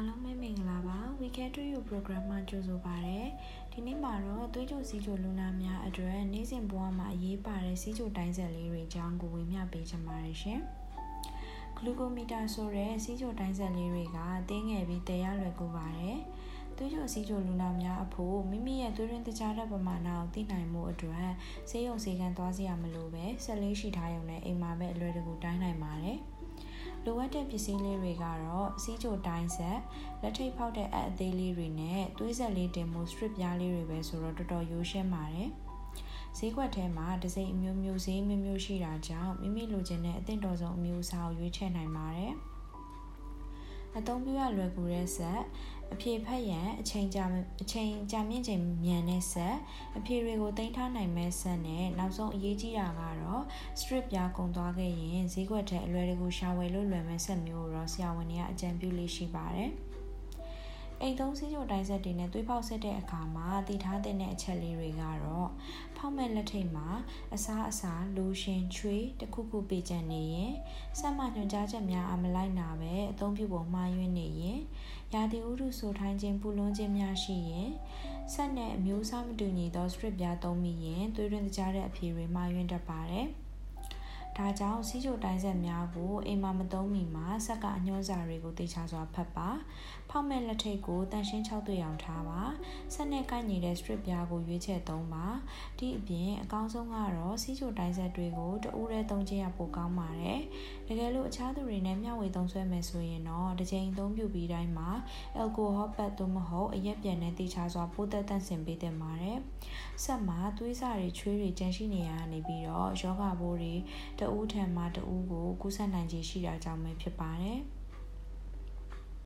အားလုံးပဲမင်္ဂလာပါ Weekend to You program မှာကြိုဆိုပါရစေ။ဒီနေ့မှာတော့သွေးကြိုစီးကြိုလူနာများအတွက်နေ့စဉ်ဘဝမှာအရေးပါတဲ့စီးကြိုတိုင်းဆက်လေးတွေအကြောင်းကိုဝေမျှပေးချင်ပါတယ်ရှင်။ဂလူကိုမီတာဆိုတဲ့စီးကြိုတိုင်းဆက်လေးတွေကတင်းငယ်ပြီးတည်ရလွယ်ကူပါတယ်။သွေးကြိုစီးကြိုလူနာများအဖို့မိမိရဲ့သွေးရင်းတခြားတဲ့ပမာဏကိုသိနိုင်မှုအတွက်ဆေးရုံဆေးကန်းသွားစရာမလိုပဲဆက်လေးရှိထားရုံနဲ့အိမ်မှာပဲအလွယ်တကူတိုင်းနိုင်ပါတယ်။ လိုအပ်တဲ့ပစ္စည်းလေးတွေကတော့စီးချိုတိုင်းဆက်လက်ထိပ်ဖောက်တဲ့အပ်အသေးလေးတွေနဲ့သွေးဆက်လေးတင်မှု strip ပြားလေးတွေပဲဆိုတော့တော်တော်ရိုးရှင်းပါတယ်ဈေးကွက်ထဲမှာဒစိမ့်အမျိုးမျိုးဈေးမျိုးမျိုးရှိတာကြောင့်မိမိလိုချင်တဲ့အသင့်တော်ဆုံးအမျိုးအစားကိုရွေးချယ်နိုင်ပါတယ်။ အသုံးပြုရလွယ်ကူတဲ့ဆက်အဖြေဖက်ရန်အချိန်ကြာအချိန်ကြာမြင့်ချိန်မြန်တဲ့ဆက်အဖြေတွေကိုတင်ထားနိုင်မဲ့ဆက်နဲ့နောက်ဆုံးအရေးကြီးတာကတော့ strip ပြားကုန်သွားခဲ့ရင်ဈေးကွက်ထဲအလွယ်တကူရှာဝယ်လို့လွယ်မဲ့ဆက်မျိုးကိုတော့ဆရာဝန်တွေကအကြံပြုလေးရှိပါတယ်။ အိမ်သုံးစီးချိုတိုင်းဆက်တွေနဲ့သွေးပေါက်ဆက်တဲ့အခါမှာတည်ထားတဲ့အချက်လေးတွေကတော့ဖောက်မဲ့လက်ထိတ်မှာအစားအစာလိုရှင်ချွေးတခုခုပေးကြနေရင်ဆက်မှညွှန်ကြားချက်များအမလိုက်နာပဲအသုံးပြုပုံမှားယွင်းနေရင်ရာသီဥတုဆိုထိုင်းခြင်းပူလွန်းခြင်းများရှိရင်ဆက်နဲ့အမျိုးအစားမတူညီသော strip ပြားသုံးမိရင်သွေးတွင်းတကြားတဲ့အဖြေတွေမှားယွင်းတတ်ပါတယ်။ ဒါကြောင့်စီးချိုတိုင်းဆက်များကိုအိမ်မှာမသုံးမီမှာဆက်ကအညွှန်းစာတွေကိုတေချာစွာဖတ်ပါဖောက်မဲ့လက်ထိပ်ကိုတန်ရှင်း6တွေ့အောင်ထားပါဆက်နဲ့ကိုက်နေတဲ့ strip ပြားကိုရွေးချယ်သုံးပါဒီအပြင်အကောင်းဆုံးကတော့စီးချိုတိုင်းဆက်တွေကိုတဦးတည်းသုံးခြင်းရပိုကောင်းပါတယ် တကယ်လို့အခြားသူတွေနဲ့မျှဝေသုံးဆွဲမယ်ဆိုရင်တော့တစ်ချိန်သုံးပြုပြီးတိုင်းမှာ alcohol ပတ်သို့မဟုတ်အရက်ပြန်နဲ့တေချာစွာပိုးသက်တန့်စင်ပေးတင်ပါတယ်ဆက်မှာသွေးစာတွေချွေးတွေကျန်ရှိနေရနေပြီးတော့ယောဂဘိုးတွေတဦးထံမှတဦးကိုကူးစက်နိုင်ခြေရှိတာကြောင့်ပဲဖြစ်ပါတယ်။